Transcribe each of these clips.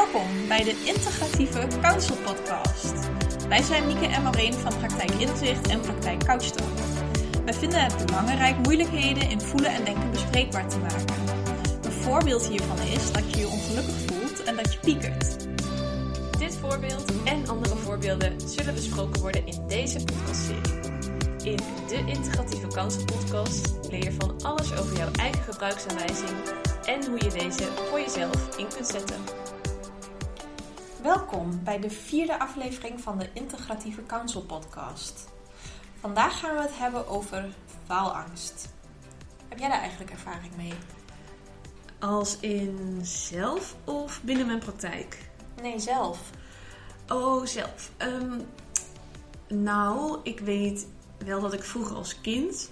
Welkom bij de Integratieve Counsel Podcast. Wij zijn Mieke en Maureen van Praktijk Inzicht en Praktijk Couchtalk. Wij vinden het belangrijk moeilijkheden in voelen en denken bespreekbaar te maken. Een voorbeeld hiervan is dat je je ongelukkig voelt en dat je piekert. Dit voorbeeld en andere voorbeelden zullen besproken worden in deze podcastserie. In de Integratieve Kansen podcast leer je van alles over jouw eigen gebruiksaanwijzing en hoe je deze voor jezelf in kunt zetten. Welkom bij de vierde aflevering van de Integratieve Counsel Podcast. Vandaag gaan we het hebben over faalangst. Heb jij daar eigenlijk ervaring mee? Als in zelf of binnen mijn praktijk? Nee, zelf. Oh, zelf. Ehm, nou, ik weet wel dat ik vroeger als kind.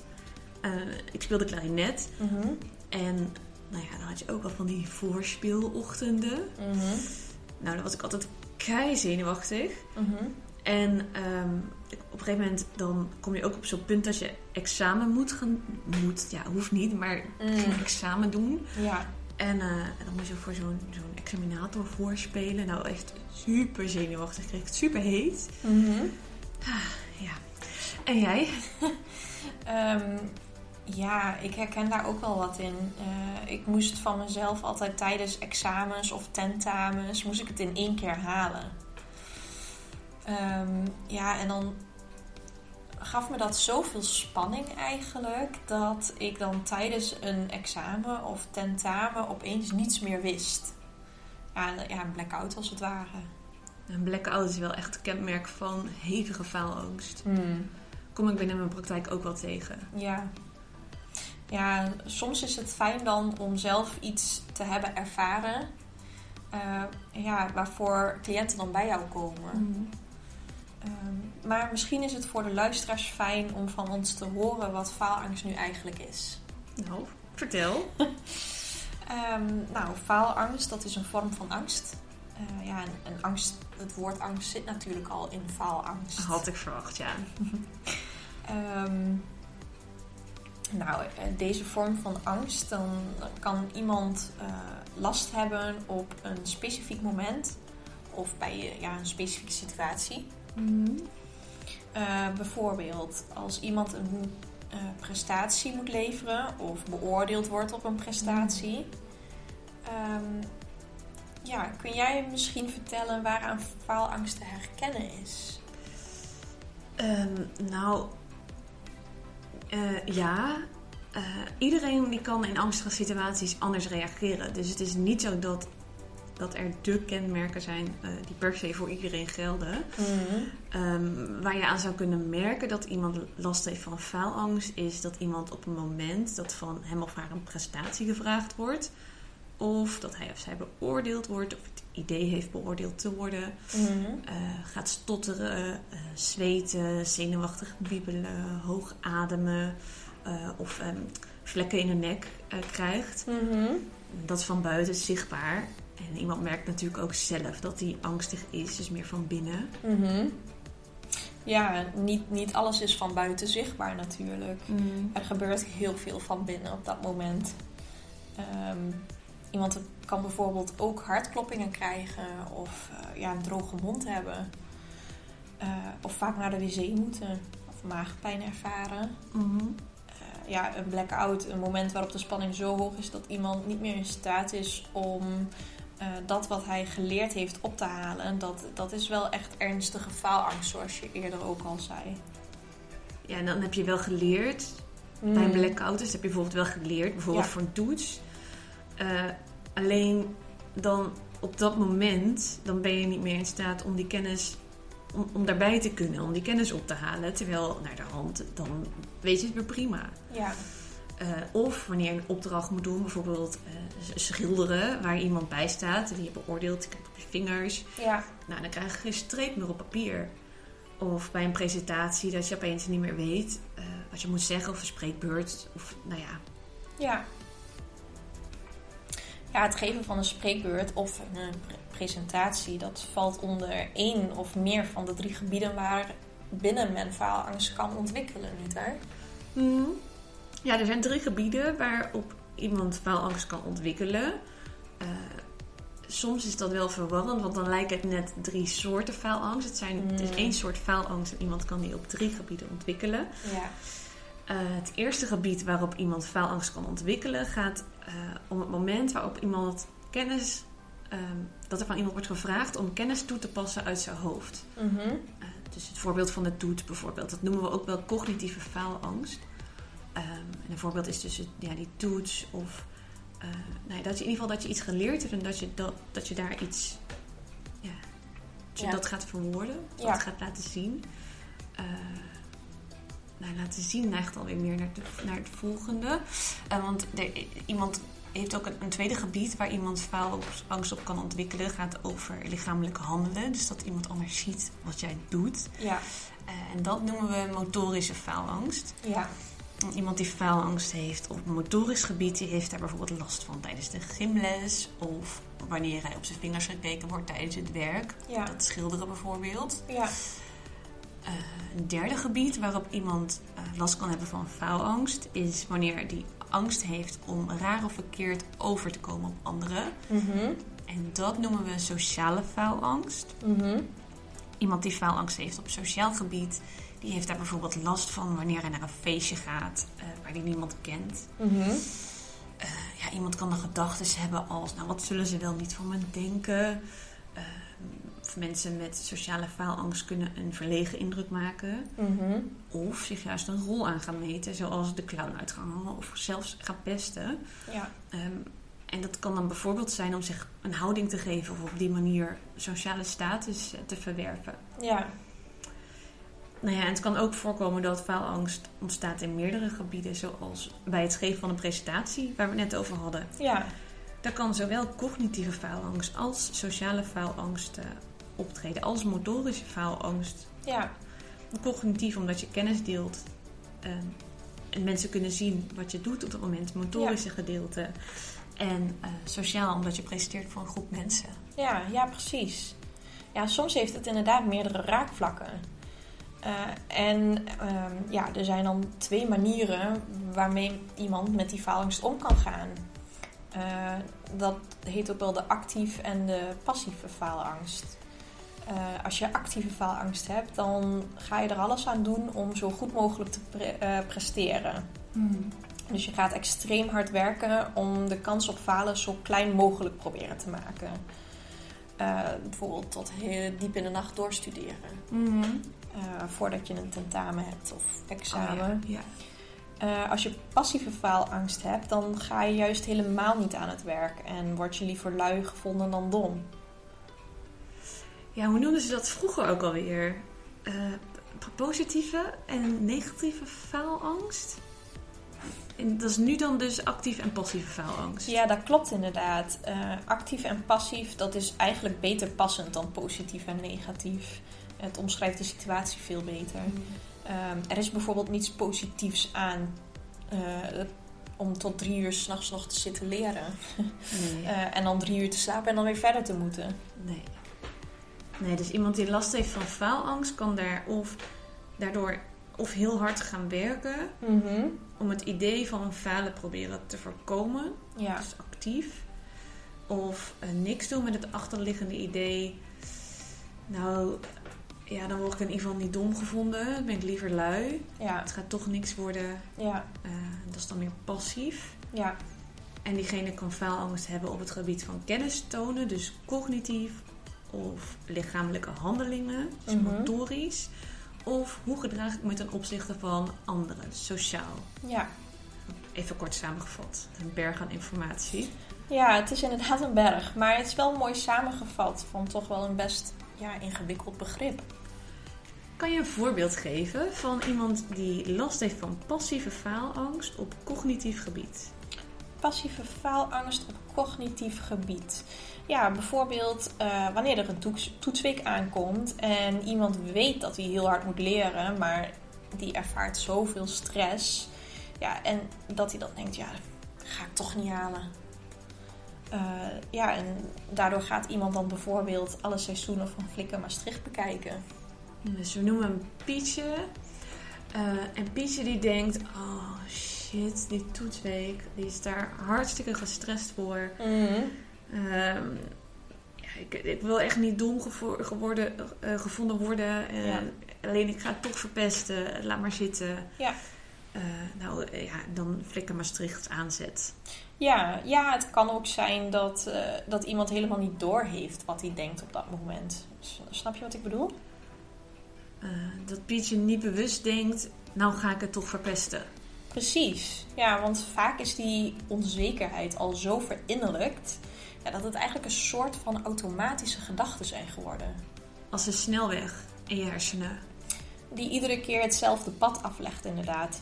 eh, ik speelde klarinet. En nou ja, dan had je ook wel van die voorspeelochtenden. Nou, dan was ik altijd kei zenuwachtig. En ehm, op een gegeven moment dan kom je ook op zo'n punt dat je examen moet gaan... Moet, ja, hoeft niet, maar Mm. examen doen. Ja. En, eh, en dan moest je voor zo'n zo'n examinator voorspelen. Nou, echt super zenuwachtig. Ik kreeg het super heet. Ja. En jij? Ehm, ja, ik herken daar ook wel wat in. Eh, ik moest van mezelf altijd tijdens examens of tentamens, moest ik het in één keer halen. Ehm, ja, en dan gaf me dat zoveel spanning eigenlijk, dat ik dan tijdens een examen of tentamen opeens niets meer wist. Ja, ja een blackout als het ware. Een blackout is wel echt een kenmerk van hevige faalangst. Kom ik binnen mijn praktijk ook wel tegen. Ja. Ja, soms is het fijn dan om zelf iets te hebben ervaren. eh, ja, waarvoor cliënten dan bij jou komen. Ehm, maar misschien is het voor de luisteraars fijn om van ons te horen wat faalangst nu eigenlijk is. Nou, vertel. Ehm, nou, faalangst, dat is een vorm van angst. Eh, ja, en, en angst, het woord angst zit natuurlijk al in faalangst. Had ik verwacht, ja. Ehm, nou, eh, deze vorm van angst, dan kan iemand eh, last hebben op een specifiek moment of bij eh, ja, een specifieke situatie. Eh, bijvoorbeeld als iemand een prestatie moet leveren of beoordeeld wordt op een prestatie. Ehm, ja, kun jij misschien vertellen waaraan faalangst te herkennen is? Ehm, nou, eh, ja. Eh, iedereen die kan in angstige situaties anders reageren. Dus het is niet zo dat, dat er de kenmerken zijn eh, die per se voor iedereen gelden. Ehm, waar je aan zou kunnen merken dat iemand last heeft van faalangst, is dat iemand op een moment dat van hem of haar een prestatie gevraagd wordt, of dat hij of zij beoordeeld wordt, of idee heeft beoordeeld te worden, eh, gaat stotteren, eh, zweten, zenuwachtig wiebelen, hoog ademen eh, of ehm, vlekken in de nek krijgt. Dat is van buiten zichtbaar. En iemand merkt natuurlijk ook zelf dat hij angstig is, dus meer van binnen. Mhm. Ja, niet, niet alles is van buiten zichtbaar natuurlijk. Er gebeurt heel veel van binnen op dat moment. Ehm, iemand kan bijvoorbeeld ook hartkloppingen krijgen of eh, ja, een droge mond hebben. Eh, of vaak naar de wc moeten of maagpijn ervaren. Mhm. Eh, ja, een blackout, een moment waarop de spanning zo hoog is dat iemand niet meer in staat is om dat wat hij geleerd heeft op te halen. Dat, dat is wel echt ernstige faalangst, zoals je eerder ook al zei. Ja, en dan heb je wel geleerd. Bij een blackout dus heb je bijvoorbeeld wel geleerd, bijvoorbeeld Ja. voor een toets. Alleen dan op dat moment, dan ben je niet meer in staat om die kennis, om, om daarbij te kunnen, om die kennis op te halen. Terwijl naar de hand, dan weet je het weer prima. Ja. Eh, of wanneer je een opdracht moet doen, bijvoorbeeld eh, schilderen, waar iemand bij staat, die je beoordeelt, ik heb op je vingers. Ja. Nou, dan krijg je geen streep meer op papier. Of bij een presentatie dat je opeens niet meer weet eh, wat je moet zeggen of een spreekbeurt. Of nou ja, Ja. Ja, het geven van een spreekbeurt of een pre- presentatie, dat valt onder één of meer van de drie gebieden waar binnen men faalangst kan ontwikkelen, niet hè? Mhm. Ja, er zijn drie gebieden waarop iemand faalangst kan ontwikkelen. Eh, soms is dat wel verwarrend, want dan lijken het net drie soorten faalangst. Het, zijn, het is Mm. één soort faalangst en iemand kan die op drie gebieden ontwikkelen. Ja. Eh, het eerste gebied waarop iemand faalangst kan ontwikkelen gaat om het moment waarop iemand kennis, ehm, dat er van iemand wordt gevraagd om kennis toe te passen uit zijn hoofd. Mhm. Eh, dus het voorbeeld van de toets bijvoorbeeld, dat noemen we ook wel cognitieve faalangst. Ehm, en een voorbeeld is dus het- ja, die toets of eh, nou ja, dat je in ieder geval dat je iets geleerd hebt en dat je, dat, dat je daar iets, ja, dat je Ja. dat gaat verwoorden, dat gaat laten zien. Eh, nou, laten zien neigt alweer meer naar, de- naar het volgende. Eh, want er, iemand heeft ook een, een tweede gebied waar iemand faalangst op kan ontwikkelen. gaat over lichamelijk handelen. Dus dat iemand anders ziet wat jij doet. Ja. Eh, en dat noemen we motorische faalangst. Ja. Iemand die faalangst heeft op motorisch gebied, die heeft daar bijvoorbeeld last van tijdens de gymles. Of wanneer hij op zijn vingers gekeken wordt tijdens het werk. Ja. Dat schilderen bijvoorbeeld. Ja. Eh, een derde gebied waarop iemand eh, last kan hebben van faalangst is wanneer die angst heeft om raar of verkeerd over te komen op anderen. Mhm. En dat noemen we sociale faalangst. Mhm. Iemand die faalangst heeft op sociaal gebied, die heeft daar bijvoorbeeld last van wanneer hij naar een feestje gaat eh, waar hij niemand kent. Mhm. Ja, iemand kan dan gedachten hebben als, nou wat zullen ze wel niet van me denken? Eh, of mensen met sociale faalangst kunnen een verlegen indruk maken. Mhm. Of zich juist een rol aan gaan meten, zoals de clown uit gaan hangen of zelfs gaan pesten. Ja. Ehm, en dat kan dan bijvoorbeeld zijn om zich een houding te geven of op die manier sociale status eh, te verwerven. Ja. Nou ja, en het kan ook voorkomen dat faalangst ontstaat in meerdere gebieden, zoals bij het geven van een presentatie, waar we het net over hadden. Ja. Daar kan zowel cognitieve faalangst als sociale faalangst optreden, als motorische faalangst. Ja. Cognitief omdat je kennis deelt ehm, en mensen kunnen zien wat je doet op dat moment, motorische gedeelte. En eh, sociaal omdat je presenteert voor een groep mensen. Ja, ja, precies. Ja, soms heeft het inderdaad meerdere raakvlakken. Eh, en ehm, ja, er zijn dan twee manieren waarmee iemand met die faalangst om kan gaan. Eh, dat heet ook wel de actief en de passieve faalangst. Eh, als je actieve faalangst hebt, dan ga je er alles aan doen om zo goed mogelijk te pre- eh, presteren. Dus je gaat extreem hard werken om de kans op falen zo klein mogelijk proberen te maken. Eh, bijvoorbeeld tot heel diep in de nacht doorstuderen. Eh, voordat je een tentamen hebt of Oh, examen. ja. ja. Als je passieve faalangst hebt, dan ga je juist helemaal niet aan het werk. En word je liever lui gevonden dan dom. Ja, hoe noemden ze dat vroeger ook alweer? Eh, positieve en negatieve faalangst? En dat is nu dan dus actief en passieve faalangst. Ja, dat klopt inderdaad. Eh, actief en passief, dat is eigenlijk beter passend dan positief en negatief. Het omschrijft de situatie veel beter. Ehm, er is bijvoorbeeld niets positiefs aan eh, om tot drie uur s'nachts nog te zitten leren. Nee. En dan drie uur te slapen en dan weer verder te moeten. nee. Nee, dus iemand die last heeft van faalangst kan daar of daardoor of heel hard gaan werken om het idee van een falen proberen te voorkomen. Ja, Dus actief. Of eh, niks doen met het achterliggende idee. Nou, ja, dan word ik in ieder geval niet dom gevonden. Dan ben ik liever lui. ja, Het gaat toch niks worden. ja, Eh, dat is dan meer passief. ja, En diegene kan faalangst hebben op het gebied van kennis tonen. Dus cognitief of lichamelijke handelingen. Dus Mhm. motorisch. Of hoe gedraag ik me ten opzichte van anderen, sociaal. ja. Even kort samengevat. Een berg aan informatie. Ja, het is inderdaad een berg. Maar het is wel mooi samengevat van toch wel een best ja, ingewikkeld begrip. Kan je een voorbeeld geven van iemand die last heeft van passieve faalangst op cognitief gebied? Passieve faalangst op cognitief gebied. Ja, bijvoorbeeld eh, wanneer er een toets, toetsweek aankomt en iemand weet dat hij heel hard moet leren, maar die ervaart zoveel stress. Ja, en dat hij dan denkt, ja, dat ga ik toch niet halen. Eh, ja, en daardoor gaat iemand dan bijvoorbeeld alle seizoenen van Flikker Maastricht bekijken. Dus we noemen hem Pietje. Eh, en Pietje die denkt, oh shit, die toetsweek, die is daar hartstikke gestrest voor. Ehm, ja, ik, ik wil echt niet dom geworden, eh, gevonden worden. Ja. Alleen ik ga het toch verpesten. Laat maar zitten. Ja. Eh, nou eh, ja, dan flikker Maastricht aanzet. Ja, ja, het kan ook zijn dat, dat iemand helemaal niet doorheeft wat hij denkt op dat moment. Snap je wat ik bedoel? Dat Pietje niet bewust denkt, nou ga ik het toch verpesten. Precies. Ja, want vaak is die onzekerheid al zo verinnerlijkt ja, dat het eigenlijk een soort van automatische gedachten zijn geworden. Als een snelweg in je hersenen. Die iedere keer hetzelfde pad aflegt, inderdaad.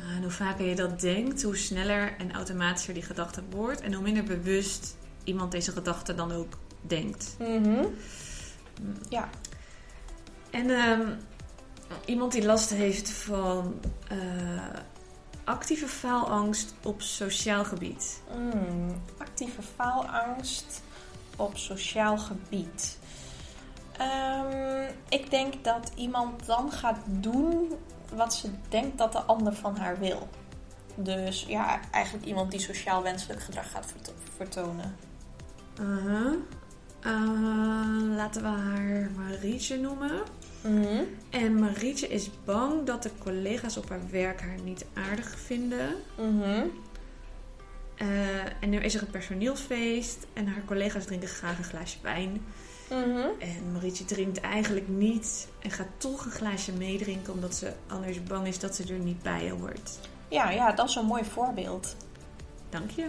Ah, en hoe vaker je dat denkt, hoe sneller en automatischer die gedachte wordt. En hoe minder bewust iemand deze gedachte dan ook denkt. Mhm. Ja. En ehm, iemand die last heeft van eh, actieve faalangst op sociaal gebied. Mm, actieve faalangst op sociaal gebied. Ehm, ik denk dat iemand dan gaat doen wat ze denkt dat de ander van haar wil. Dus ja, eigenlijk iemand die sociaal wenselijk gedrag gaat verto- vertonen. Eh, laten we haar Marietje noemen. Mhm. En Marietje is bang dat de collega's op haar werk haar niet aardig vinden. Mhm. Eh, en nu is er een personeelsfeest en haar collega's drinken graag een glaasje wijn. Mhm. En Marietje drinkt eigenlijk niet en gaat toch een glaasje meedrinken omdat ze anders bang is dat ze er niet bij hoort. Ja, ja, dat is een mooi voorbeeld. Dank je.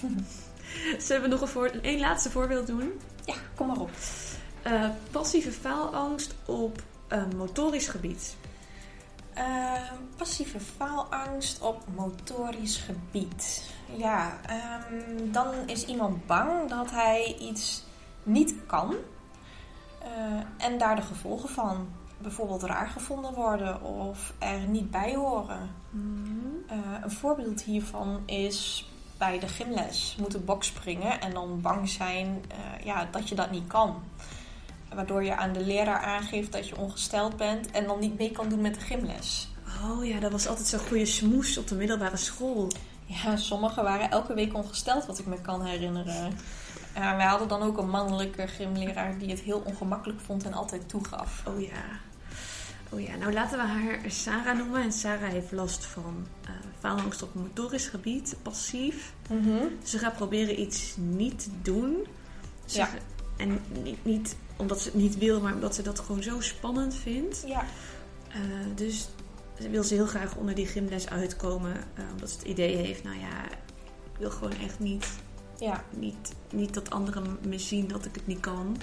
Zullen we nog een, voor... een laatste voorbeeld doen? Ja, kom maar op. Eh, passieve faalangst op eh, motorisch gebied. Ehm, passieve faalangst op motorisch gebied. Ja, ehm, dan is iemand bang dat hij iets niet kan eh, en daar de gevolgen van bijvoorbeeld raar gevonden worden of er niet bij horen. Eh, een voorbeeld hiervan is bij de gymles moeten bokspringen en dan bang zijn eh, ja, dat je dat niet kan. Waardoor je aan de leraar aangeeft dat je ongesteld bent en dan niet mee kan doen met de gymles. Oh ja, dat was altijd zo'n goede smoes op de middelbare school. Ja, sommigen waren elke week ongesteld, wat ik me kan herinneren. Uh, wij hadden dan ook een mannelijke gymleraar die het heel ongemakkelijk vond en altijd toegaf. Oh ja. Oh ja, nou laten we haar Sarah noemen. En Sarah heeft last van uh, faalangst op motorisch gebied, passief. Ze gaat proberen iets niet te doen. Ze Ja. En niet, niet omdat ze het niet wil, maar omdat ze dat gewoon zo spannend vindt. Ja. Uh, dus ze wil ze heel graag onder die gymles uitkomen. uh, omdat ze het idee heeft, nou ja, ik wil gewoon echt niet, Ja. niet, niet dat anderen me zien dat ik het niet kan.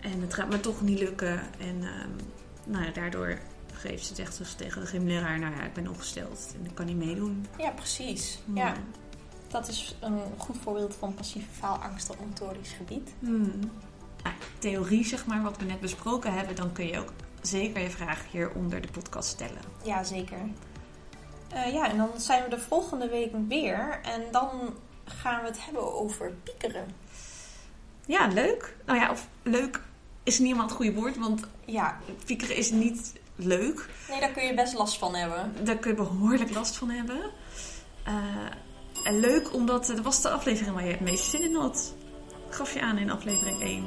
En het gaat me toch niet lukken. En ehm, nou ja, daardoor geeft ze echt dus tegen de gymleraar, nou ja, ik ben ongesteld en ik kan niet meedoen. ja, precies. Hmm. Ja, dat is een goed voorbeeld van passieve faalangst op motorisch gebied. Hmm. Theorie, zeg maar, wat we net besproken hebben, dan kun je ook zeker je vraag hier onder de podcast stellen. Ja, zeker. Eh, ja, en dan zijn we de volgende week weer en dan gaan we het hebben over piekeren. Ja, leuk. Nou ja, of leuk is niet helemaal het goede woord, want Ja, piekeren is niet leuk. nee, daar kun je best last van hebben. Daar kun je behoorlijk last van hebben. Eh, en leuk, omdat dat was de aflevering waar je het meest zin in had. Gaf je aan in aflevering 1.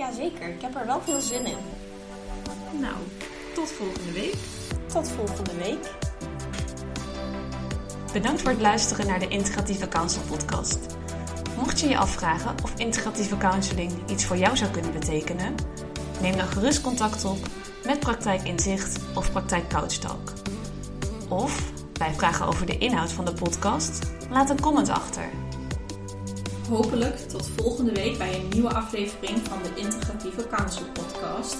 Ja, zeker. Ik heb er wel veel zin in. Nou, tot volgende week. Tot volgende week. Bedankt voor het luisteren naar de Integratieve Counsel podcast. Mocht je je afvragen of integratieve counseling iets voor jou zou kunnen betekenen, neem dan gerust contact op met Praktijk Inzicht of Praktijk Couchtalk. Of bij vragen over de inhoud van de podcast, laat een comment achter. Hopelijk tot volgende week bij een nieuwe aflevering van de Integratieve Counsel podcast,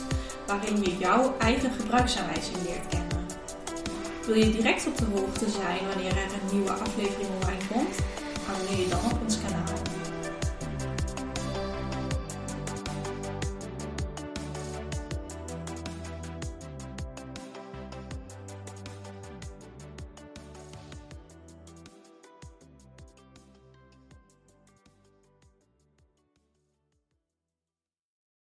waarin je jouw eigen gebruiksaanwijzing leert kennen. Wil je direct op de hoogte zijn wanneer er een nieuwe aflevering online komt? Abonneer je dan op ons kanaal.